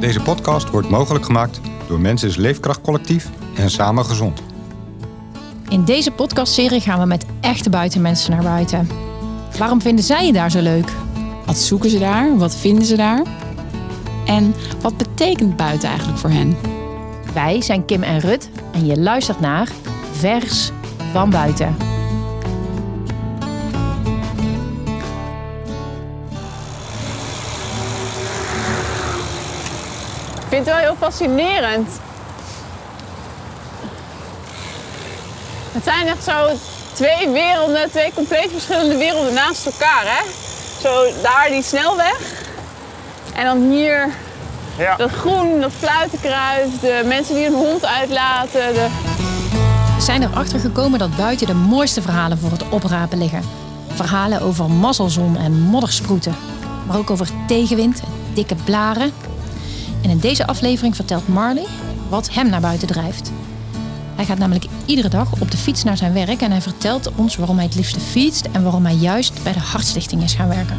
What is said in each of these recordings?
Deze podcast wordt mogelijk gemaakt door Mensis Leefkracht Collectief en Samen Gezond. In deze podcastserie gaan we met echte buitenmensen naar buiten. Waarom vinden zij je daar zo leuk? Wat zoeken ze daar? Wat vinden ze daar? En wat betekent buiten eigenlijk voor hen? Wij zijn Kim en Rut en je luistert naar Vers van Buiten. Vind het wel heel fascinerend. Het zijn echt zo twee werelden, twee compleet verschillende werelden naast elkaar, hè? Zo daar die snelweg. En dan hier Ja. dat groen, dat fluitenkruis, de mensen die hun hond uitlaten. De... We zijn erachter gekomen dat buiten de mooiste verhalen voor het oprapen liggen. Verhalen over mazzelzon en moddersproeten. Maar ook over tegenwind, dikke blaren. En in deze aflevering vertelt Marley wat hem naar buiten drijft. Hij gaat namelijk iedere dag op de fiets naar zijn werk en hij vertelt ons waarom hij het liefste fietst en waarom hij juist bij de Hartstichting is gaan werken.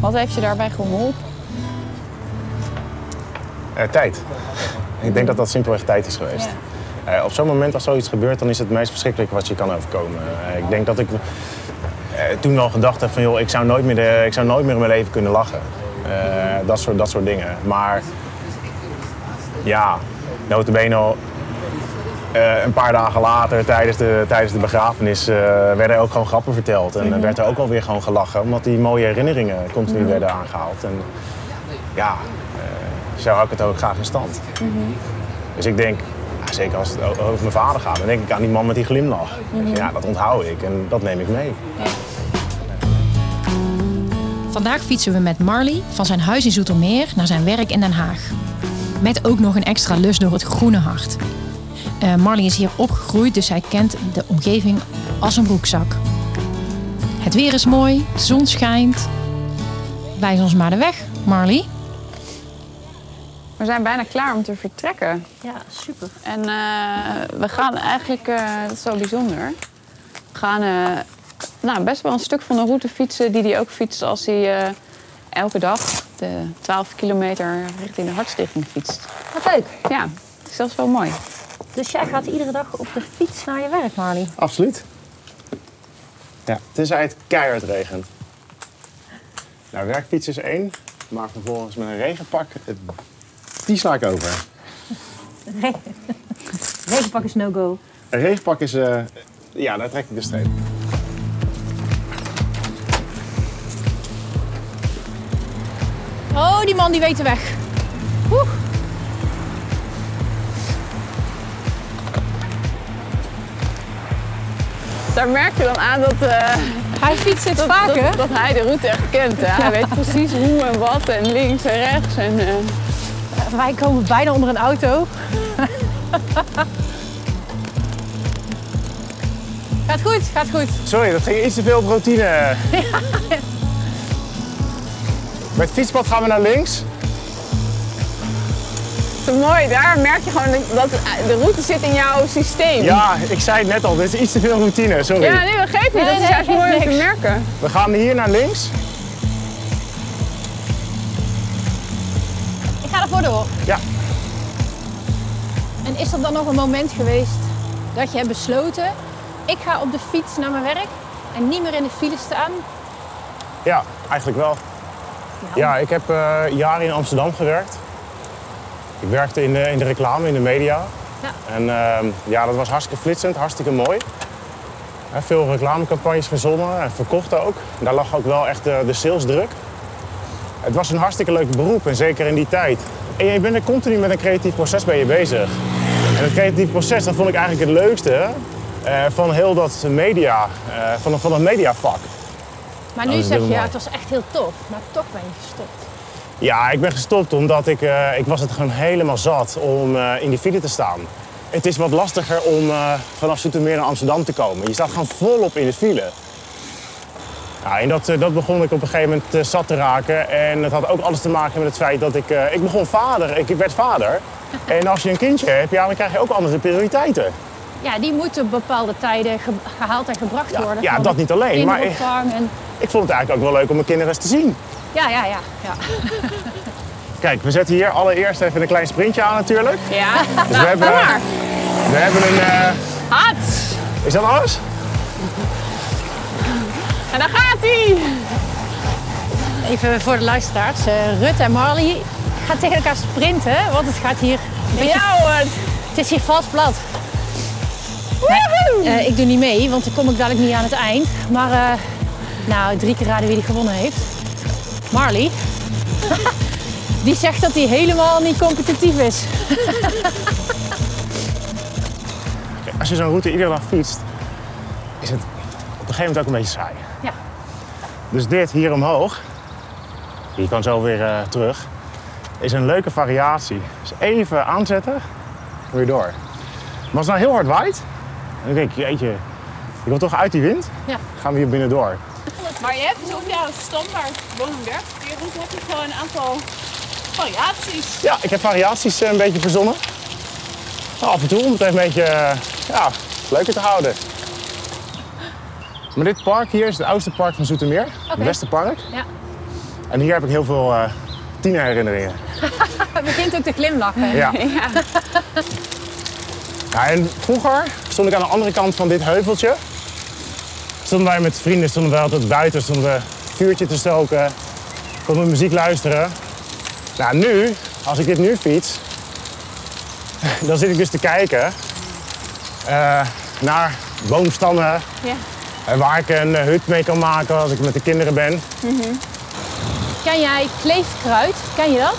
Wat heeft je daarbij geholpen? Eh, tijd. Ik denk dat dat simpelweg tijd is geweest. Eh, op zo'n moment als zoiets gebeurt, dan is het het meest verschrikkelijke wat je kan overkomen. Eh, ik denk dat ik eh, toen al gedacht heb van joh, ik zou nooit meer, de, ik zou nooit meer in mijn leven kunnen lachen. Eh, dat, soort, dat soort dingen. Maar ja, notabene eh, een paar dagen later, tijdens de, tijdens de begrafenis, eh, werden ook gewoon grappen verteld. En eh, werd er ook alweer gewoon gelachen, omdat die mooie herinneringen continu werden aangehaald. En ja, zo hou ik het ook graag in stand. Dus ik denk, ja, zeker als het over mijn vader gaat, dan denk ik aan die man met die glimlach. Ja, dat onthoud ik en dat neem ik mee. Vandaag fietsen we met Marley van zijn huis in Zoetermeer naar zijn werk in Den Haag. Met ook nog een extra lus door het groene hart. Eh, Marley is hier opgegroeid, dus hij kent de omgeving als een broekzak. Het weer is mooi, de zon schijnt. Wijs ons maar de weg, Marley. We zijn bijna klaar om te vertrekken. Ja, super. En eh, we gaan eigenlijk, eh, dat is zo bijzonder, we gaan eh, nou, best wel een stuk van de route fietsen die hij ook fietst als hij eh, elke dag de 12 kilometer richting de Hartstichting fietst. Wat leuk. Ja, dat is wel mooi. Dus jij gaat iedere dag op de fiets naar je werk, Marley? Absoluut. Ja, tenzij het keihard regent. Nou, werkfiets is één, maar vervolgens met een regenpak, het- die sla ik over. Regenpak is no-go. Een regenpak is, eh, ja, daar trek ik de streep. Oh, die man die weet de weg. Oeh. Daar merk je dan aan dat, eh, Hij fietst dit dat, vaker. dat, dat hij de route echt kent. Hè? Hij weet precies hoe en wat en links en rechts. En, eh, Wij komen bijna onder een auto. gaat goed, gaat goed. Sorry, dat ging iets te veel op routine. Met het fietspad gaan we naar links. is mooi, daar merk je gewoon dat, de route zit in jouw systeem. Ja, ik zei het net al, dit is iets te veel routine, sorry. Ja, nee, dat geeft niet. Nee, dat is juist mooi om te merken. We gaan hier naar links. Ik ga ervoor door. Ja. En is er dan nog een moment geweest dat je hebt besloten... ik ga op de fiets naar mijn werk en niet meer in de file staan? Ja, eigenlijk wel. Ja, ik heb eh, jaren in Amsterdam gewerkt. Ik werkte in de, in de reclame, in de media. Ja. En ehm, ja, dat was hartstikke flitsend, hartstikke mooi. Veel reclamecampagnes verzonnen en verkocht ook. Daar lag ook wel echt de, de salesdruk. Het was een hartstikke leuk beroep en zeker in die tijd. En je bent er continu met een creatief proces ben je bezig. En het creatief proces, dat vond ik eigenlijk het leukste eh, van heel dat media, eh, van, van dat mediavak. Maar Nou, nu zeg je, ja, het was echt heel tof. Maar toch ben je gestopt. Ja, ik ben gestopt omdat ik, eh, ik was het gewoon helemaal zat om eh, in die file te staan. Het is wat lastiger om eh, vanaf Zoetermeer naar Amsterdam te komen. Je staat gewoon volop in de file. Ja, en dat, dat begon ik op een gegeven moment zat te raken. En het had ook alles te maken met het feit dat ik... ik begon vader, ik werd vader. En als je een kindje hebt, ja, dan krijg je ook andere prioriteiten. Ja, die moeten op bepaalde tijden ge- gehaald en gebracht Ja, worden. ja, dat niet alleen, maar- en... Ik vond het eigenlijk ook wel leuk om mijn kinderen eens te zien. Ja, ja, ja. ja. Kijk, we zetten hier allereerst even een klein sprintje aan natuurlijk. Ja, Dus we hebben, we hebben een... eh, Hats! is dat alles? En daar gaat hij! Even voor de luisteraars. eh Rut en Marley gaan tegen elkaar sprinten, want het gaat hier... een beetje- Ja hoor! Het is hier vals plat. Eh, ik doe niet mee, want dan kom ik dadelijk niet aan het eind. Maar eh, nou, drie keer raden wie die gewonnen heeft. Marley. Die zegt dat hij helemaal niet competitief is. Als je zo'n route iedere dag fietst, is het op een gegeven moment ook een beetje saai. Ja. Dus dit hier omhoog, je kan zo weer eh, terug, is een leuke variatie. Dus even aanzetten, weer door. Maar als het nou heel hard waait, dan denk ik, jeetje, ik wil toch uit die wind, Ja. gaan we hier binnen door. Maar je hebt dus op jouw standaard woonwerk, die route heb je gewoon een aantal variaties. Ja, ik heb variaties eh, een beetje verzonnen. Nou, af en toe om het even een beetje eh, ja, leuker te houden. Maar dit park hier is het oudste park van Zoetermeer. Het Westerpark. Ja. En hier heb ik heel veel eh tienerherinneringen. Het begint ook te glimlachen. Ja. Ja, en vroeger stond ik aan de andere kant van dit heuveltje. Stonden wij met vrienden stonden we altijd buiten, stonden we vuurtje te stoken. Konden we muziek luisteren. Nou, nu, als ik dit nu fiets, dan zit ik dus te kijken eh, naar boomstammen. Ja. En waar ik een eh, hut mee kan maken als ik met de kinderen ben. Ken jij kleefkruid? Ken je dat?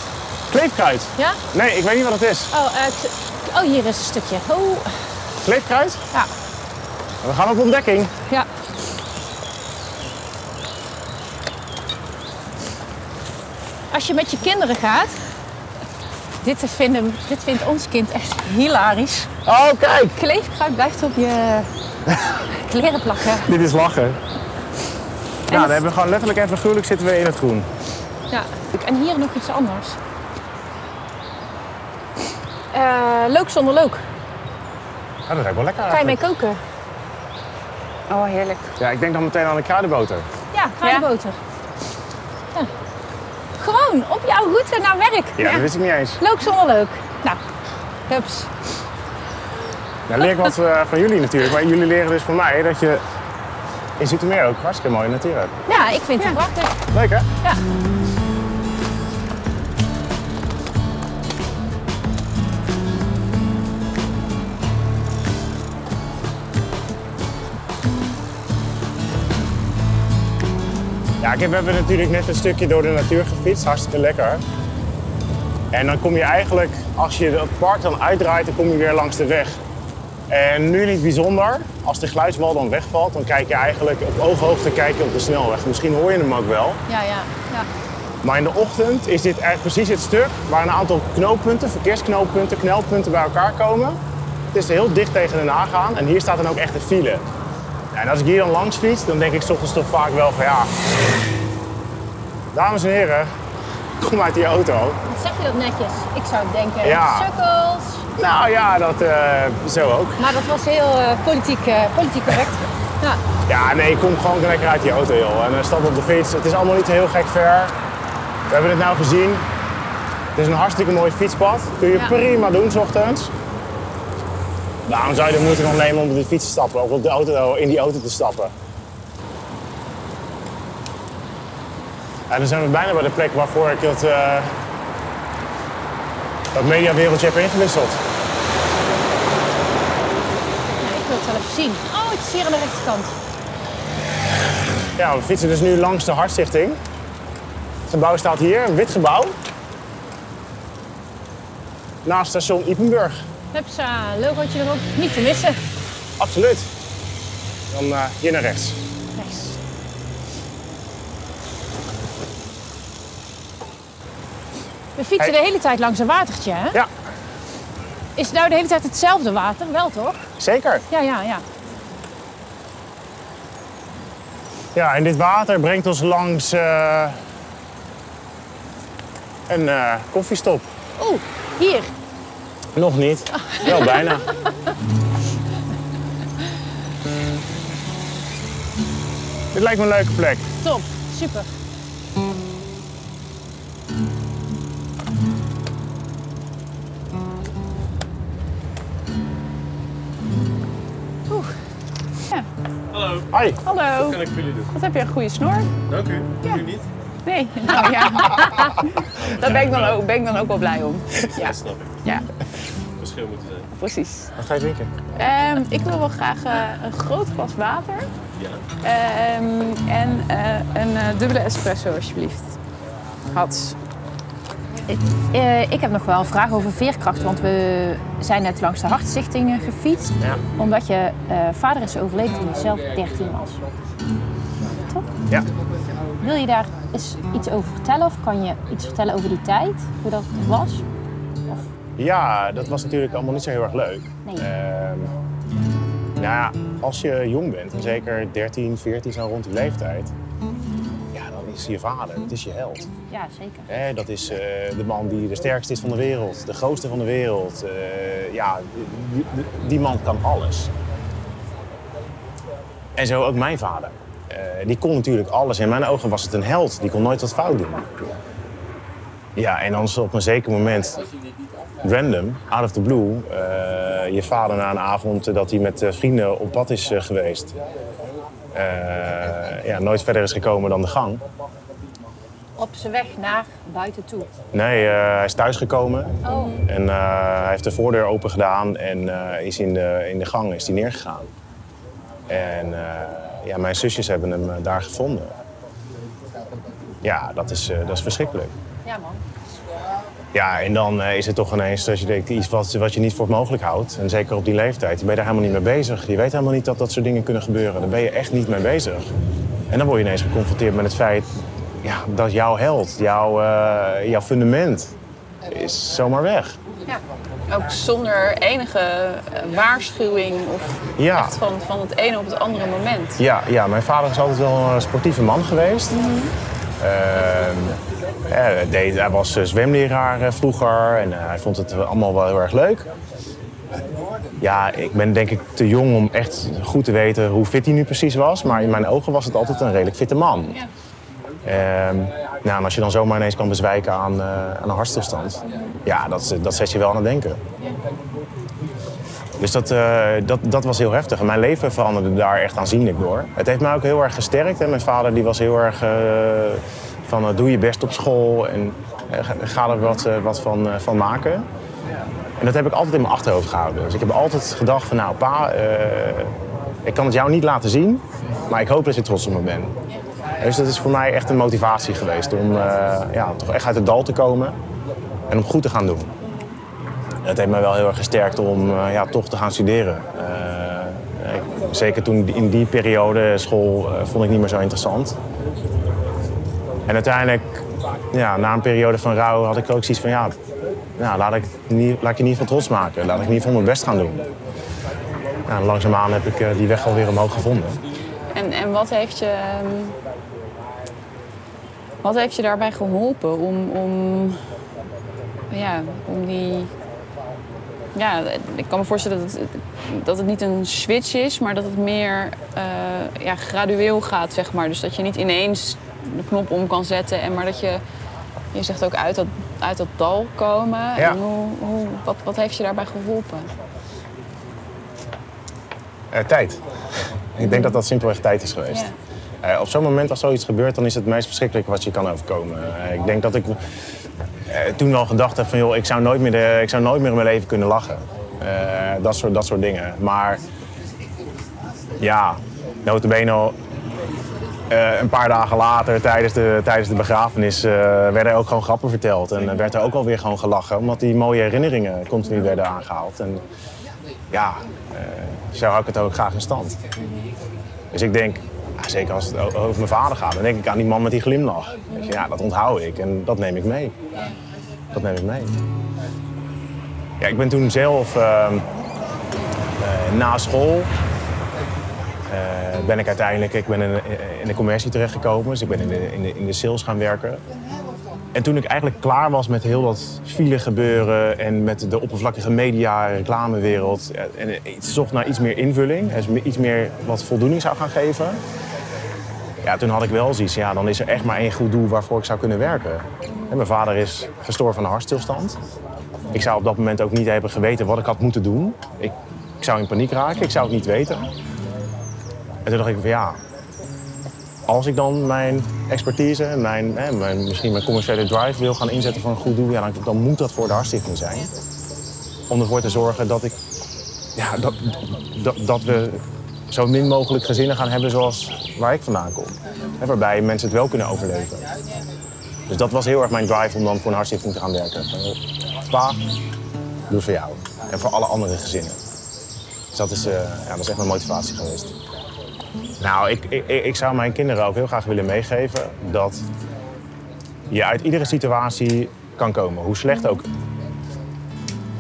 Kleefkruid. Ja? Nee, ik weet niet wat het is. Oh, eh, oh hier is een stukje. Oh, Kleefkruid? Ja. We gaan op ontdekking. ja. Als je met je kinderen gaat, dit, vinden, dit vindt ons kind echt hilarisch. Oh, kijk! Kleefkruid blijft op je kleren plakken. Dit is lachen. Ja, dan hebben we gewoon letterlijk en figuurlijk zitten we in het groen. Ja, en hier nog iets anders. Eh leuk zonder leuk. Ja, dat ruikt wel lekker Kan je mee koken? Oh, heerlijk. Ja, ik denk dan meteen aan de kruidenboter. Ja, kruidenboter. Ja. Op jouw route naar werk. Ja, dat wist ik niet eens. Leuk zonder leuk. Nou, hups. Dan leer ik wat eh, van jullie natuurlijk. Maar jullie leren dus van mij dat je in Zoetermeer ook hartstikke mooie natuur hebt. Ja, ik vind het prachtig. Leuk hè? Ja. Ja, we hebben natuurlijk net een stukje door de natuur gefietst. Hartstikke lekker. En dan kom je eigenlijk, als je het park dan uitdraait, dan kom je weer langs de weg. En nu niet bijzonder. Als de geluidswal dan wegvalt, dan kijk je eigenlijk op ooghoogte kijk je op de snelweg. Misschien hoor je hem ook wel. Ja, ja, ja. Maar in de ochtend is dit eigenlijk precies het stuk waar een aantal knooppunten, verkeersknooppunten, knelpunten bij elkaar komen. Het is heel dicht tegen de nagaan en hier staat dan ook echt een file. En als ik hier dan langs fiets, dan denk ik 's ochtends toch vaak wel van ja. Dames en heren, kom uit die auto. Zeg je dat netjes? Ik zou denken, Ja. sukkels. Nou ja, dat eh, zo ook. Maar dat was heel eh, politiek, eh, politiek correct. Ja. Ja, nee, kom gewoon lekker uit die auto, joh. En stap op de fiets. Het is allemaal niet heel gek ver. We hebben het nou gezien. Het is een hartstikke mooi fietspad. Kun je Ja. prima doen, s ochtends. Waarom zou je de moeite nog nemen om op de fiets te stappen of op de auto, in die auto te stappen? En dan zijn we bijna bij de plek waarvoor ik het, eh dat mediawereldje heb ingewisseld. Ik wil het wel even zien. Oh, het is hier aan de rechterkant. Ja, we fietsen dus nu langs de Hartstichting. Het gebouw staat hier, een wit gebouw. Naast station Ipenburg. Hupsa, logootje erop. Niet te missen. Absoluut. Dan eh, hier naar rechts. Rechts. We fietsen Hey. de hele tijd langs een watertje, hè? Ja, Is het nou de hele tijd hetzelfde water? Wel toch? zeker. Ja, ja, ja. Ja, en dit water brengt ons langs eh, een eh, koffiestop. Oeh, hier. Nog niet. Wel bijna. Dit lijkt me een leuke plek. Top, super. Oeh. Ja. Hallo. Hoi. Hallo. Wat kan ik voor jullie doen? Wat heb je een goede snor? Dank u. Ja. Niet? Nee. Nou ja. Daar ben ik, dan ook, ben ik dan ook wel blij om. Ja, Dat snap ik. ja Verschil moeten zijn. precies. Wat ga je drinken? Ehm, ik wil wel graag eh, een groot glas water. Ja. Ehm, en eh, een eh, dubbele espresso alsjeblieft. Hats. Eh, ik heb nog wel een vraag over veerkracht, want we zijn net langs de Hartstichting eh, gefietst. Ja. Omdat je eh, vader is overleden toen je zelf 13 was. Ja. Wil je daar eens iets over vertellen of kan je iets vertellen over die tijd, hoe dat was? Ja, dat was natuurlijk allemaal niet zo heel erg leuk. Nee. Ehm, nou ja, als je jong bent, en zeker 13, 14, zo rond die leeftijd, ja, dan is je vader, dat is je held. Ja, zeker. Hè, dat is eh, de man die de sterkste is van de wereld, de grootste van de wereld. Eh, ja, die, die- die man kan alles. En zo ook mijn vader. Eh, die kon natuurlijk alles. In mijn ogen was het een held. Die kon nooit wat fout doen. Ja, en dan is op een zeker moment, random, out of the blue, eh, je vader na een avond dat hij met eh, vrienden op pad is geweest, ja, nooit verder is gekomen dan de gang. Op zijn weg naar buiten toe. Nee, hij is thuisgekomen Oh. en hij heeft de voordeur open gedaan en is in de, in de gang is hij neergegaan. En ja, mijn zusjes hebben hem eh, daar gevonden. Ja, dat is, eh, dat is verschrikkelijk. Ja, man. Ja, en dan eh, is het toch ineens dat je denkt, iets wat, wat je niet voor mogelijk houdt. En zeker op die leeftijd, je bent daar helemaal niet mee bezig. Je weet helemaal niet dat dat soort dingen kunnen gebeuren. Daar ben je echt niet mee bezig. En dan word je ineens geconfronteerd met het feit ja, dat jouw held, jouw, jouw fundament, is zomaar weg. Ook zonder enige eh, waarschuwing of Ja. echt van, van het ene op het andere moment. Ja, ja, mijn vader is altijd wel een sportieve man geweest. Ehm, ja, hij was eh, zwemleraar eh, vroeger en hij vond het allemaal wel heel erg leuk. Ja, ik ben denk ik te jong om echt goed te weten hoe fit hij nu precies was. Maar in mijn ogen was het altijd een redelijk fitte man. Ehm, nou, en als je dan zomaar ineens kan bezwijken aan, eh, aan een hartstilstand, ja, dat, dat zet je wel aan het denken. Dus dat, eh, dat, dat was heel heftig. En mijn leven veranderde daar echt aanzienlijk door. Het heeft mij ook heel erg gesterkt. Hè. Mijn vader die was heel erg eh, van doe je best op school en ga- er wat, wat van, van maken. En dat heb ik altijd in mijn achterhoofd gehouden. Dus ik heb altijd gedacht van nou pa, ik kan het jou niet laten zien, maar ik hoop dat je trots op me bent. Dus dat is voor mij echt een motivatie geweest om eh, ja, toch echt uit het dal te komen en om goed te gaan doen. Het heeft mij wel heel erg gesterkt om eh, ja, toch te gaan studeren. Eh, zeker toen in die periode school vond ik niet meer zo interessant. En uiteindelijk, ja, na een periode van rouw, had ik ook zoiets van ja, laat, ik niet, je ieder geval trots maken. Laat ik ieder geval mijn best gaan doen. En langzaamaan heb ik die weg alweer omhoog gevonden. En, en wat heeft je. ehm, Wat heeft je daarbij geholpen om, om, ja, om die. Ja, ik kan me voorstellen dat het, dat het niet een switch is, maar dat het meer eh, ja, gradueel gaat, zeg maar. Dus dat je niet ineens de knop om kan zetten, en maar dat je, je zegt ook uit dat, uit dat dal komen. Ja. En hoe, hoe, wat, wat heeft je daarbij geholpen? Eh, tijd. Ik denk dat dat simpelweg tijd is geweest. Eh, op zo'n moment als zoiets gebeurt, dan is het meest verschrikkelijke wat je kan overkomen. Eh, ik denk dat ik eh, toen wel gedacht heb van joh, ik zou nooit meer, de, ik zou nooit meer in mijn leven kunnen lachen. Dat, soort, dat soort dingen. Maar ja, notabene een paar dagen later tijdens de, tijdens de begrafenis werden er ook gewoon grappen verteld. En werd er ook alweer gewoon gelachen, omdat die mooie herinneringen continu werden aangehaald. En ja, zo hou ik het ook graag in stand. Dus ik denk, zeker als het over mijn vader gaat, dan denk ik aan die man met die glimlach. Ja, dat onthoud ik en dat neem ik mee. Dat neem ik mee. Ja, ik ben toen zelf ehm, eh, na school eh, ben ik uiteindelijk ik ben in, in de commercie terechtgekomen. Dus ik ben in de, in, de, in de sales gaan werken. En toen ik eigenlijk klaar was met heel dat file gebeuren en met de oppervlakkige media, reclamewereld. ja, En ik zocht naar iets meer invulling, dus iets meer wat voldoening zou gaan geven. Ja, toen had ik wel zoiets, ja, dan is er echt maar één goed doel waarvoor ik zou kunnen werken. En mijn vader is gestorven van een hartstilstand. Ik zou op dat moment ook niet hebben geweten wat ik had moeten doen. Ik, ik zou in paniek raken, ik zou het niet weten. En toen dacht ik van ja, als ik dan mijn expertise, en mijn, hè, mijn, misschien mijn commerciële drive wil gaan inzetten voor een goed doel, ja, dan, dan moet dat voor de Hartstichting zijn. Om ervoor te zorgen dat, ik, ja, dat, dat, dat we zo min mogelijk gezinnen gaan hebben zoals waar ik vandaan kom. Waarbij mensen het wel kunnen overleven. Dus dat was heel erg mijn drive om dan voor een Hartstichting te gaan werken. Joh, Pa, doe voor jou. En voor alle andere gezinnen. Dus dat is, eh, ja, dat echt mijn motivatie geweest. Nou, ik, ik, ik zou mijn kinderen ook heel graag willen meegeven dat je uit iedere situatie kan komen, hoe slecht ook.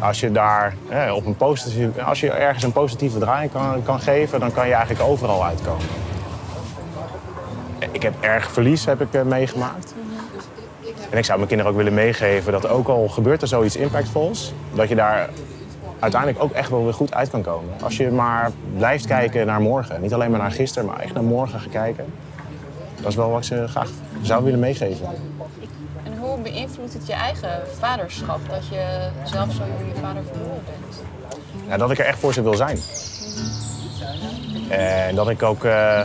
Als je daar hè, op een positieve, als je ergens een positieve draai kan, kan geven, dan kan je eigenlijk overal uitkomen. Ik heb erg verlies heb ik, eh, meegemaakt. En ik zou mijn kinderen ook willen meegeven dat ook al gebeurt er zoiets impactvols, dat je daar uiteindelijk ook echt wel weer goed uit kan komen. Als je maar blijft kijken naar morgen. Niet alleen maar naar gisteren, maar echt naar morgen gaan kijken. Dat is wel wat ik ze graag zou willen meegeven. Hoe beïnvloedt het je eigen vaderschap dat je zelf zo jong je vader verloren bent? Ja, dat ik er echt voor ze wil zijn. En dat ik ook eh,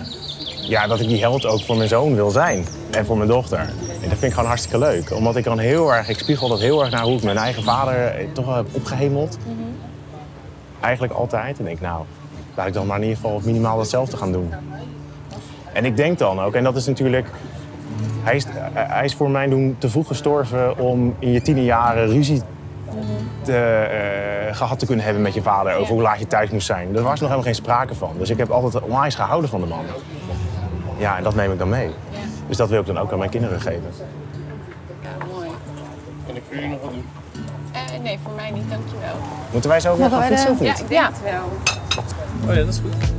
ja, dat ik die held ook voor mijn zoon wil zijn. En voor mijn dochter. En dat vind ik gewoon hartstikke leuk. Omdat ik dan heel erg, ik spiegel dat heel erg naar hoe ik mijn eigen vader eh, toch wel heb opgehemeld. Eigenlijk altijd. En denk, nou, laat ik dan maar in ieder geval minimaal hetzelfde gaan doen. En ik denk dan ook, en dat is natuurlijk. Hij is, hij is voor mij doen te vroeg gestorven om in je tienerjaren ruzie te, eh, gehad te kunnen hebben met je vader over hoe laat je thuis moest zijn. Daar was nog helemaal geen sprake van. Dus ik heb altijd onwijs gehouden van de man. Ja, en dat neem ik dan mee. Dus dat wil ik dan ook aan mijn kinderen geven. Ja, mooi. Kan ik voor jullie nog wat doen? Eh, nee, voor mij niet, dankjewel. Moeten wij zo weer gaan fietsen of Ja, ik denk het wel. Oh ja, dat is goed.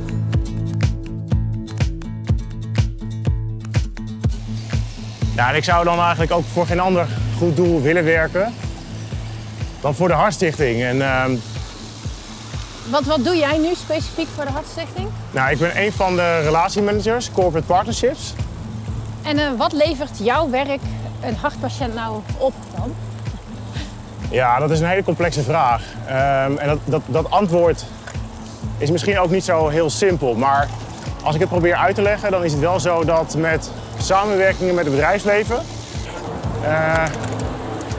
Ja, en ik zou dan eigenlijk ook voor geen ander goed doel willen werken dan voor de Hartstichting. En ehm, Wat, wat doe jij nu specifiek voor de Hartstichting? nou, ik ben een van de relatiemanagers, corporate partnerships. En eh, wat levert jouw werk een hartpatiënt nou op dan? Ja, dat is een hele complexe vraag. Ehm, en dat, dat, dat antwoord is misschien ook niet zo heel simpel. Maar als ik het probeer uit te leggen, dan is het wel zo dat met samenwerkingen met het bedrijfsleven. eh,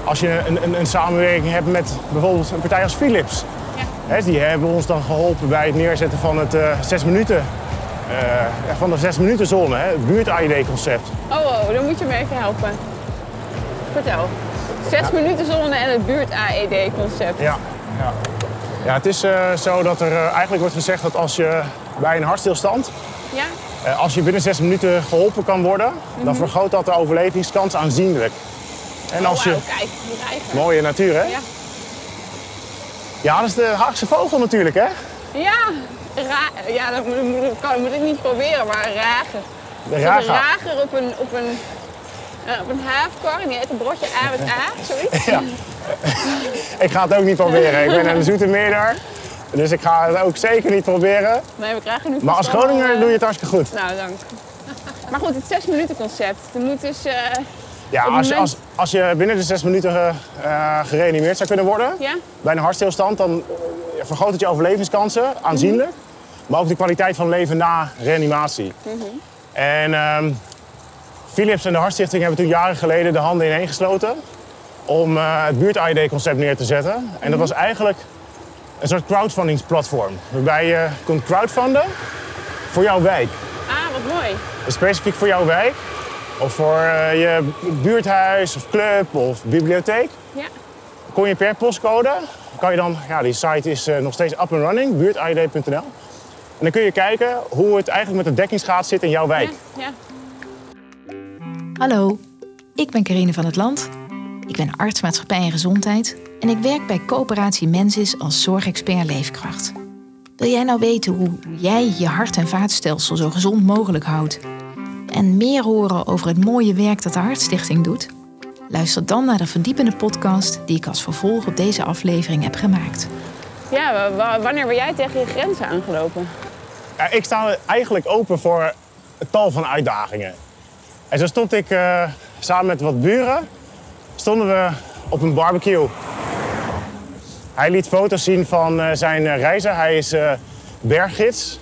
als je een, een, een samenwerking hebt met bijvoorbeeld een partij als Philips. Hè, die hebben ons dan geholpen bij het neerzetten van het zes minuten. eh, ja, van de zes minuten zone, hè, het buurt-AID-concept. Oh, oh, dan moet je me even helpen. Vertel. Zes minuten zone en het buurt-AED-concept. Ja, ja. ja het is zo dat er eigenlijk wordt gezegd dat als je bij een hartstilstand, Ja? Eh, als je binnen zes minuten geholpen kan worden, dan vergroot dat de overlevingskans aanzienlijk. En als je... Kijk. Mooie natuur, hè? Ja. Ja, dat is de Haagse vogel natuurlijk, hè? Ja, ra ja dat moet, moet, kan, moet ik niet proberen, maar rager. De Een raga. rager op een, op een, op een haafkar en die eet een broodje A met A, zoiets. Ja. Ik ga het ook niet proberen. Ik ben een zoetermeerder, dus ik ga het ook zeker niet proberen. Nee, we krijgen nu Maar als Groninger eh, doe je het hartstikke goed. Nou, dank. Maar goed, het zes minuten concept. Er moet dus... eh, Ja, als, moment- als, als je binnen de zes minuten eh, gereanimeerd zou kunnen worden, Ja? bij een hartstilstand, dan vergroot het je overlevingskansen aanzienlijk. Maar ook de kwaliteit van leven na reanimatie. En ehm, Philips en de Hartstichting hebben toen jaren geleden de handen ineen gesloten om het buurt-AID-concept neer te zetten. En dat was eigenlijk een soort crowdfundingsplatform, waarbij je kon crowdfunden voor jouw wijk. Ah, wat mooi. Dus specifiek voor jouw wijk. Of voor eh, je buurthuis of club of bibliotheek. Ja. Kon je per postcode, kan je dan, ja die site is eh, nog steeds up and running, buurtid.nl. En dan kun je kijken hoe het eigenlijk met de dekkingsgraad zit in jouw wijk. Ja, ja. Hallo, ik ben Karine van het Land. Ik ben arts maatschappij en gezondheid en ik werk bij Coöperatie Mensis als zorgexpert leefkracht. Wil jij nou weten hoe jij je hart- en vaatstelsel zo gezond mogelijk houdt? En meer horen over het mooie werk dat de Hartstichting doet? Luister dan naar de verdiepende podcast die ik als vervolg op deze aflevering heb gemaakt. ja wa- wa- wanneer ben jij tegen je grenzen aangelopen? Ja, ik sta eigenlijk open voor een tal van uitdagingen. En zo stond ik eh, samen met wat buren, stonden we op een barbecue. Hij liet foto's zien van eh, zijn eh, reizen. Hij is eh, berggids.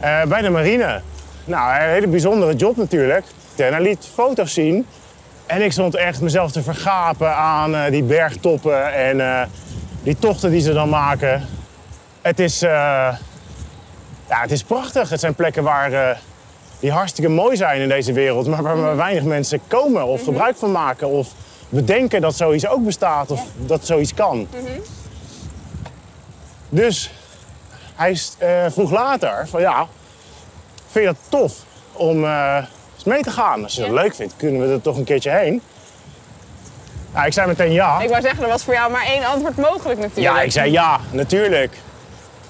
Eh, bij de marine. Nou, een hele bijzondere job natuurlijk. En hij liet foto's zien. En ik stond echt mezelf te vergapen aan die bergtoppen en die tochten die ze dan maken. Het is, ja, het is prachtig. Het zijn plekken waar, die hartstikke mooi zijn in deze wereld, maar waar maar weinig mensen komen of gebruik van maken of bedenken dat zoiets ook bestaat of dat zoiets kan. Dus hij eh, vroeg later van ja, vind je dat tof om eens mee te gaan? Als je dat leuk vindt, kunnen we er toch een keertje heen? Nou, ik zei meteen ja. Ik wou zeggen, er was voor jou maar één antwoord mogelijk natuurlijk. Ja, ik zei ja, natuurlijk.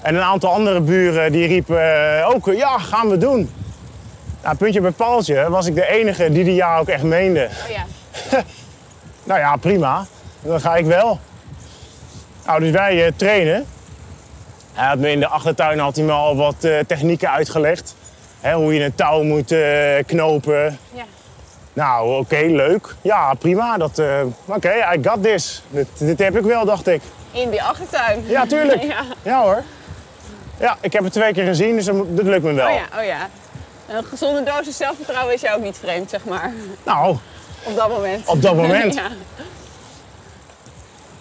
En een aantal andere buren die riepen eh, ook ja, gaan we doen. Nou, puntje bij paaltje was ik de enige die die ja ook echt meende. Oh ja. Nou ja, prima. Dan ga ik wel. Nou, dus wij eh, trainen. Hij had me in de achtertuin had hij me al wat eh, technieken uitgelegd. Hè, hoe je een touw moet eh, knopen. Ja. Nou, oké, leuk. Ja, prima. Dat, Oké, I got this. Dit, dit heb ik wel, dacht ik. In die achtertuin. Ja, tuurlijk. ja. Ja hoor. Ja, ik heb het twee keer gezien, dus dat lukt me wel. Oh ja, oh ja. Een gezonde dosis zelfvertrouwen is jou ook niet vreemd, zeg maar. Nou, Op dat moment. Op dat moment. ja.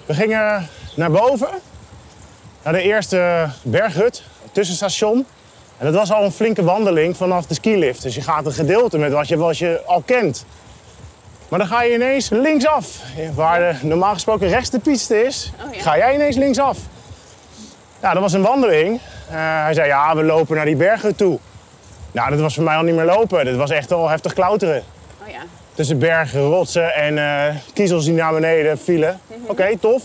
we gingen naar boven. Naar de eerste berghut, tussenstation. En dat was al een flinke wandeling vanaf de skilift. Dus je gaat een gedeelte met wat je, wat je al kent. Maar dan ga je ineens linksaf. Waar de, normaal gesproken rechts de piste is, Oh ja. ga jij ineens linksaf. Nou, dat was een wandeling. Eh, hij zei, ja, we lopen naar die berghut toe. Nou, dat was voor mij al niet meer lopen. Dat was echt al heftig klauteren. Oh ja. Tussen bergen, rotsen en eh, kiezels die naar beneden vielen. Oké, tof.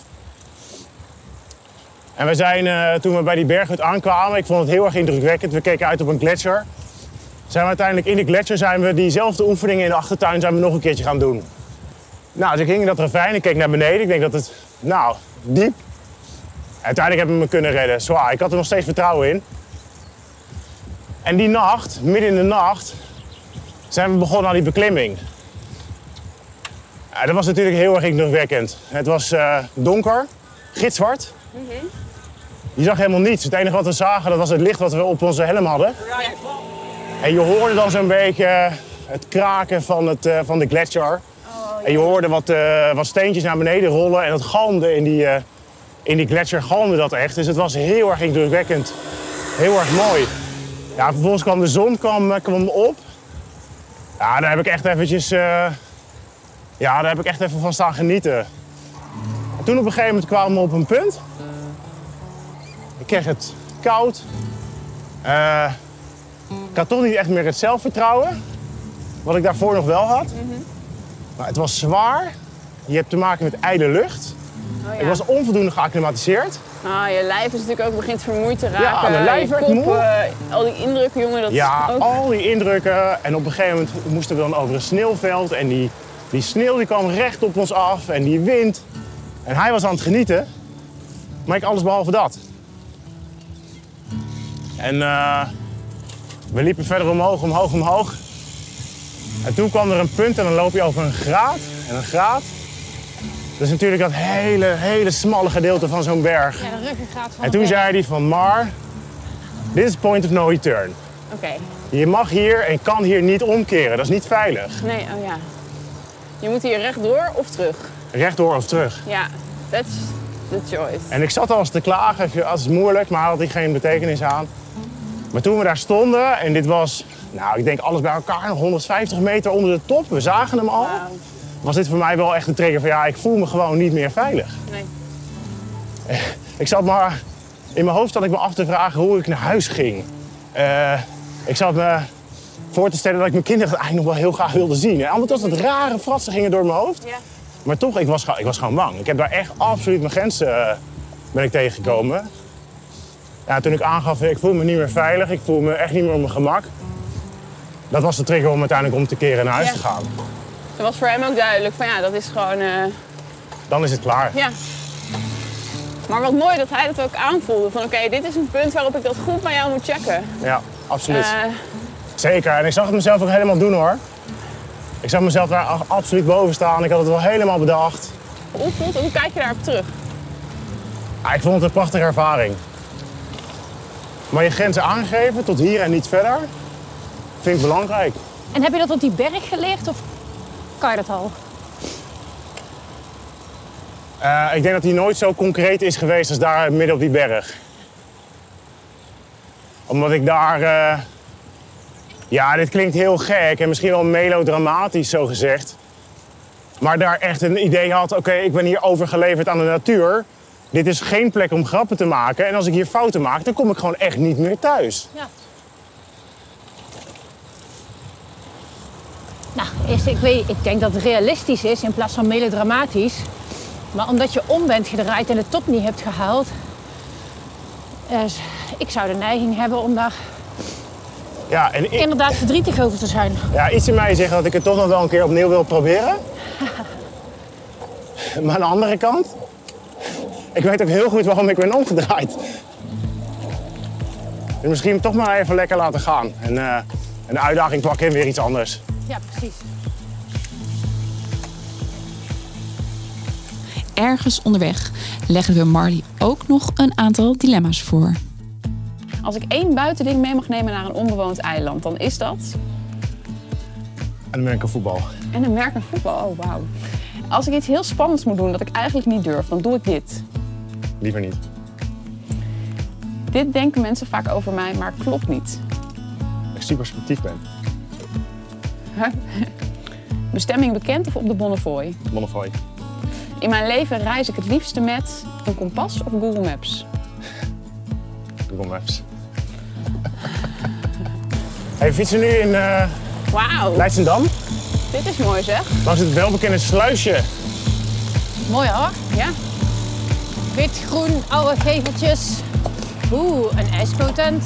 En we zijn, eh, toen we bij die berghut aankwamen, ik vond het heel erg indrukwekkend. We keken uit op een gletsjer. Zijn we uiteindelijk in de gletsjer zijn we diezelfde oefeningen in de achtertuin zijn we nog een keertje gaan doen. Nou, dus ik ging in dat ravijn, ik keek naar beneden. Ik denk dat het, nou, diep. Uiteindelijk hebben we me kunnen redden. Zwaar, ik had er nog steeds vertrouwen in. En die nacht, midden in de nacht, zijn we begonnen aan die beklimming. Ja, dat was natuurlijk heel erg indrukwekkend. Het was eh, donker, gitzwart. Je zag helemaal niets. Het enige wat we zagen dat was het licht wat we op onze helm hadden. En je hoorde dan zo'n beetje eh, het kraken van, het, eh, van de gletsjer. En je hoorde wat, wat steentjes naar beneden rollen en dat galmde in die, in die gletsjer galmde dat echt. Dus het was heel erg indrukwekkend. Heel erg mooi. Ja, vervolgens kwam de zon kwam, kwam op. Ja, daar heb ik echt eventjes... ja, daar heb ik echt even van staan genieten. En toen op een gegeven moment kwamen we op een punt. Ik kreeg het koud. Eh, ik had toch niet echt meer het zelfvertrouwen. Wat ik daarvoor nog wel had. Maar het was zwaar. Je hebt te maken met ijle lucht. Oh, ja. Ik was onvoldoende geacclimatiseerd. Ah, je lijf is natuurlijk ook begint vermoeid te raken. mijn lijf werd kop, moe. al die indrukken, jongen, dat Ja, ook... al die indrukken. En op een gegeven moment moesten we dan over een sneeuwveld. En die, die sneeuw die kwam recht op ons af. En die wind. En hij was aan het genieten. Maar ik alles behalve dat. En eh, we liepen verder omhoog, omhoog, omhoog. En toen kwam er een punt en dan loop je over een graad. En een graad. Dat is natuurlijk dat hele, hele smalle gedeelte van zo'n berg. Ja, de ruggengraat van En toen zei hij van Mar, dit is point of no return. Oké, Je mag hier en kan hier niet omkeren. Dat is niet veilig. nee, oh ja. Je moet hier rechtdoor of terug. Rechtdoor of terug. Ja, that's the choice. En ik zat al eens te klagen, ik- dat is moeilijk, maar had hier geen betekenis aan. Maar toen we daar stonden, en dit was, nou ik denk alles bij elkaar, nog 150 meter onder de top. We zagen hem al. Was dit voor mij wel echt een trigger van ja, ik voel me gewoon niet meer veilig. Nee. Ik zat maar, in mijn hoofd zat ik me af te vragen hoe ik naar huis ging. Eh, ik zat me voor te stellen dat ik mijn kinderen eigenlijk nog wel heel graag wilde zien. En allemaal dat soort rare fratsen gingen door mijn hoofd. Ja. Maar toch, ik was, ik was gewoon bang. Ik heb daar echt absoluut mijn grenzen eh, ben ik tegengekomen. Ja, toen ik aangaf, ik voel me niet meer veilig, ik voel me echt niet meer op mijn gemak. Dat was de trigger om uiteindelijk om te keren en naar huis Ja. te gaan. Dat was voor hem ook duidelijk van ja, dat is gewoon... eh, Dan is het klaar. ja. Maar wat mooi dat hij dat ook aanvoelde. Van oké, dit is een punt waarop ik dat goed bij jou moet checken. Ja, absoluut. Eh, Zeker. En ik zag het mezelf ook helemaal doen hoor. Ik zag mezelf daar absoluut boven staan. Ik had het wel helemaal bedacht. hoe voelt Hoe kijk je daarop terug? Ah, ik vond het een prachtige ervaring. Maar je grenzen aangeven tot hier en niet verder, vind ik belangrijk. En heb je dat op die berg geleerd of kan je dat al? Eh, ik denk dat hij nooit zo concreet is geweest als daar midden op die berg. Omdat ik daar. eh, ja, dit klinkt heel gek en misschien wel melodramatisch zo gezegd. Maar daar echt een idee had: oké, ik ben hier overgeleverd aan de natuur. Dit is geen plek om grappen te maken. En als ik hier fouten maak, dan kom ik gewoon echt niet meer thuis. Ja. Nou, eerst, ik, weet, ik denk dat het realistisch is in plaats van melodramatisch. Maar omdat je om bent gedraaid en de top niet hebt gehaald... eh, ik zou de neiging hebben om daar Ja, en ik, inderdaad verdrietig over te zijn. ja, iets in mij zegt dat ik het toch nog wel een keer opnieuw wil proberen. maar aan de andere kant, ik weet ook heel goed waarom ik ben omgedraaid. Dus misschien toch maar even lekker laten gaan. En eh, een uitdaging pakken en weer iets anders. Ja, precies. Ergens onderweg leggen we Marley ook nog een aantal dilemma's voor. Als ik één buitending mee mag nemen naar een onbewoond eiland, dan is dat... En Amerika voetbal. En een merk voetbal. Oh, wauw. Als ik iets heel spannends moet doen dat ik eigenlijk niet durf, dan doe ik dit. Liever niet. Dit denken mensen vaak over mij, maar klopt niet. Dat ik super sportief ben. Bestemming bekend of op de Bonnefoy? Bonnefoy. In mijn leven reis ik het liefste met een kompas of Google Maps. Google Maps. hey, we fietsen nu in eh Wauw, Leidschendam. dit is mooi zeg. Langs het welbekende sluisje. Mooi hoor. Ja, Wit, groen, oude geveltjes. Oeh, een ijskotent.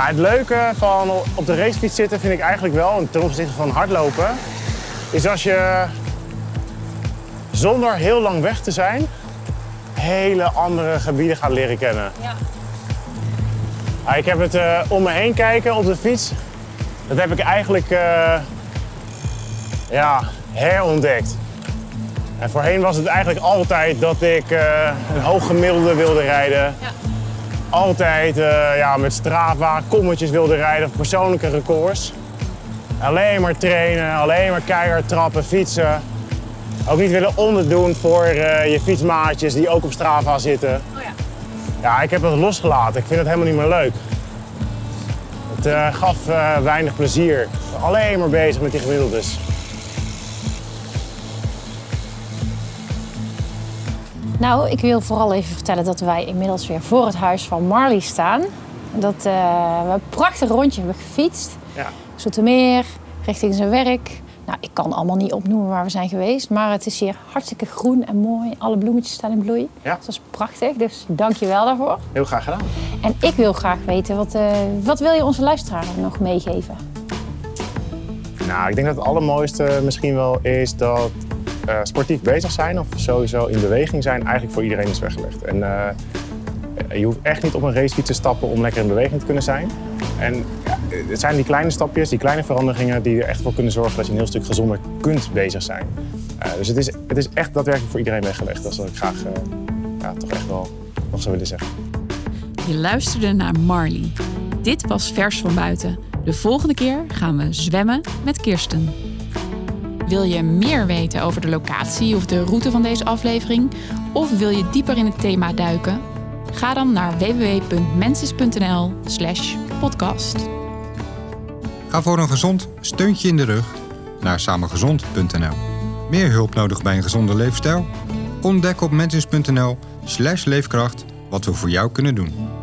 Maar het leuke van op de racefiets zitten vind ik eigenlijk wel, ten opzichte van hardlopen, is als je zonder heel lang weg te zijn, hele andere gebieden gaat leren kennen. Ja. Ja, ik heb het eh, om me heen kijken op de fiets. Dat heb ik eigenlijk eh, ja, herontdekt. En voorheen was het eigenlijk altijd dat ik eh, een hoog gemiddelde wilde rijden. Ja. Altijd eh, ja, met Strava, kommetjes wilde rijden, of persoonlijke records. Alleen maar trainen, alleen maar keihard trappen, fietsen. Ook niet willen onderdoen voor eh, je fietsmaatjes die ook op Strava zitten. Oh ja. Ja, ik heb dat losgelaten. Ik vind het helemaal niet meer leuk. Het eh, gaf weinig plezier. Alleen maar bezig met die gemiddeldes. Nou, ik wil vooral even vertellen dat wij inmiddels weer voor het huis van Marley staan. Dat eh, we een prachtig rondje hebben gefietst. Ja. Zoetermeer, richting zijn werk. Nou, ik kan allemaal niet opnoemen waar we zijn geweest. Maar het is hier hartstikke groen en mooi. Alle bloemetjes staan in bloei. Ja. Dat is prachtig, dus dank je wel daarvoor. Heel graag gedaan. En ik wil graag weten, wat, eh, wat wil je onze luisteraar nog meegeven? Nou, ik denk dat het allermooiste misschien wel is dat eh, sportief bezig zijn of sowieso in beweging zijn eigenlijk voor iedereen is weggelegd. En eh, je hoeft echt niet op een racefiets te stappen om lekker in beweging te kunnen zijn. En ja, het zijn die kleine stapjes, die kleine veranderingen die er echt voor kunnen zorgen dat je een heel stuk gezonder kunt bezig zijn. Eh, dus het is, het is echt daadwerkelijk voor iedereen weggelegd. Dat wat ik graag eh, ja, toch echt wel nog zou willen zeggen. Je luisterde naar Marley. Dit was Vers van Buiten. De volgende keer gaan we zwemmen met Kirsten. Wil je meer weten over de locatie of de route van deze aflevering? Of wil je dieper in het thema duiken? Ga dan naar www.mensis.nl slash podcast. Ga voor een gezond steuntje in de rug naar samengezond.nl. Meer hulp nodig bij een gezonde leefstijl? Ontdek op mensens.nl slash leefkracht wat we voor jou kunnen doen.